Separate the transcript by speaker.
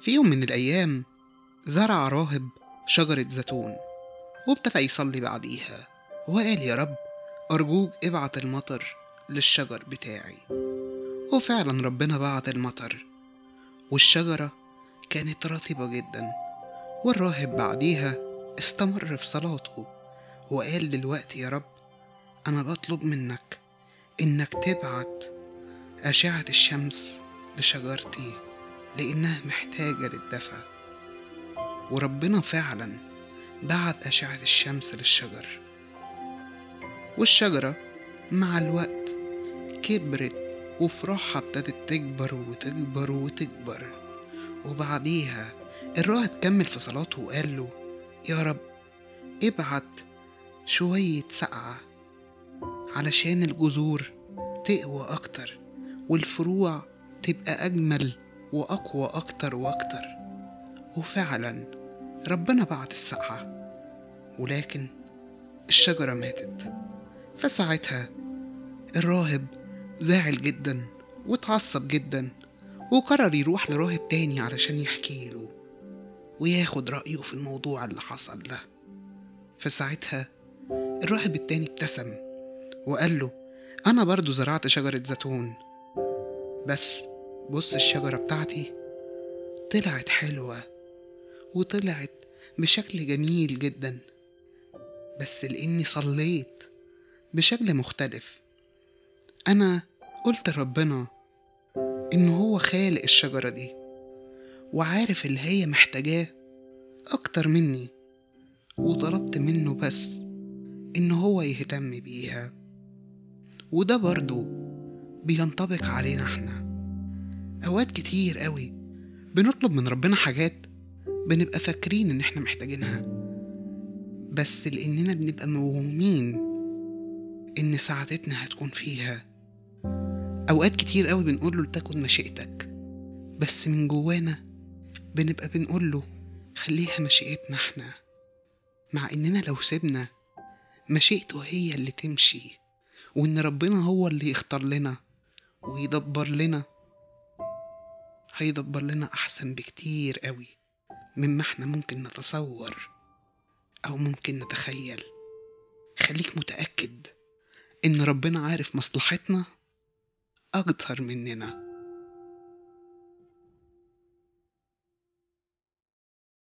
Speaker 1: في يوم من الأيام زرع راهب شجرة زيتون وابتدى يصلي بعديها. وقال يا رب أرجوك ابعت المطر للشجر بتاعي. وفعلا ربنا بعت المطر والشجرة كانت رطبة جدا والراهب بعديها استمر في صلاته. وقال دلوقتي يا رب أنا بطلب منك إنك تبعت أشعة الشمس لشجرتي. لأنها محتاجة للدفء وربنا فعلا بعت أشعة الشمس للشجر. والشجرة مع الوقت كبرت وفروعها ابتدت تكبر وتكبر وتكبر. وبعديها الراهب كمل في صلاته وقال له يا رب ابعت شوية سقعة علشان الجذور تقوى أكتر والفروع تبقى أجمل وأقوى أكتر وأكتر. وفعلا ربنا بعت السقعة ولكن الشجرة ماتت. فساعتها الراهب زعل جدا واتعصب جدا وقرر يروح لراهب تاني علشان يحكي له وياخد رأيه في الموضوع اللي حصل ده. فساعتها الراهب التاني ابتسم وقال له أنا برضو زرعت شجرة زيتون بس بص الشجرة بتاعتي طلعت حلوة وطلعت بشكل جميل جدا بس لأني صليت بشكل مختلف. أنا قلت لربنا إن هو خالق الشجرة دي وعارف اللي هي محتاجاه أكتر مني وطلبت منه بس إن هو يهتم بيها. وده برضو بينطبق علينا إحنا. أوقات كتير قوي بنطلب من ربنا حاجات بنبقى فاكرين إن إحنا محتاجينها. بس لأننا بنبقى موهومين إن سعادتنا هتكون فيها. أوقات كتير قوي بنقول له لتكن مشيئتك بس من جوانا بنبقى بنقول له خليها مشيئتنا إحنا مع إننا لو سيبنا مشيئته هي اللي تمشي وإن ربنا هو اللي يختار لنا ويدبر لنا. هيدبر لنا أحسن بكتير قوي مما إحنا ممكن نتصور أو ممكن نتخيل. خليك متأكد إن ربنا عارف مصلحتنا أكتر مننا.